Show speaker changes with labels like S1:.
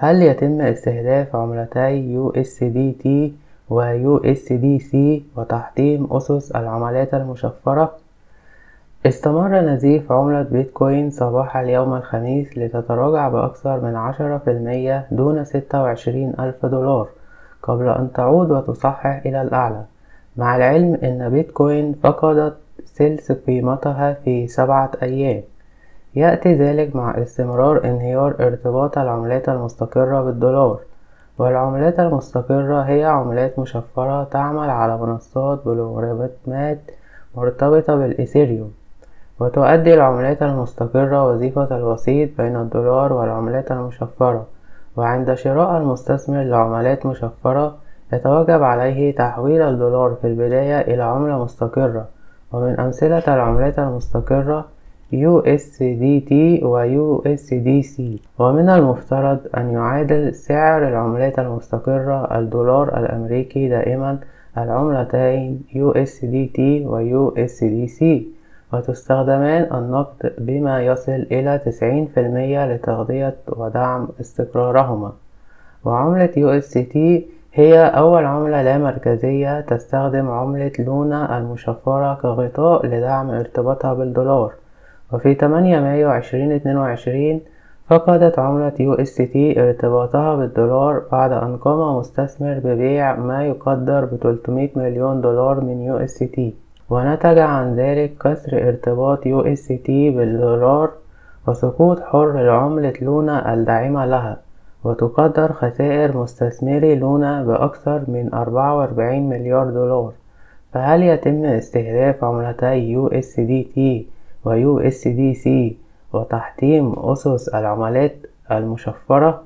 S1: هل يتم استهداف عملتي USDT و USDC وتحطيم أسس العملات المشفرة؟ استمر نزيف عملة بيتكوين صباح اليوم الخميس لتتراجع بأكثر من عشرة في المية دون ستة وعشرين ألف دولار قبل أن تعود وتصحح إلى الأعلى مع العلم أن بيتكوين فقدت ثلث قيمتها في سبعة أيام يأتي ذلك مع استمرار انهيار ارتباط العملات المستقرة بالدولار. والعملات المستقرة هي عملات مشفرة تعمل على منصات بلوغاريتمات مرتبطة بالإيثيريوم وتؤدي العملات المستقرة وظيفة الوسيط بين الدولار والعملات المشفرة. وعند شراء المستثمر لعملات مشفرة يتوجب عليه تحويل الدولار في البداية إلى عملة مستقرة. ومن أمثلة العملات المستقرة USDT و USDC ومن المفترض أن يعادل سعر العملات المستقرة الدولار الأمريكي دائما العملتين USDT و USDC وتستخدمان النقد بما يصل إلى تسعين في المية لتغذية ودعم استقرارهما. وعملة USDT هي أول عملة لا مركزية تستخدم عملة لونا المشفرة كغطاء لدعم ارتباطها بالدولار. وفي تمانية مايو عشرين اتنين وعشرين فقدت عملة USDT ارتباطها بالدولار بعد أن قام مستثمر ببيع ما يقدر بتلتمية مليون دولار من USDT ونتج عن ذلك كسر ارتباط USDT بالدولار وسقوط حر لعملة لونا الداعمة لها وتقدر خسائر مستثمري لونا بأكثر من أربعة وأربعين مليار دولار. فهل يتم استهداف عملتي USDT و USDC وتحطيم أسس العملات المشفرة؟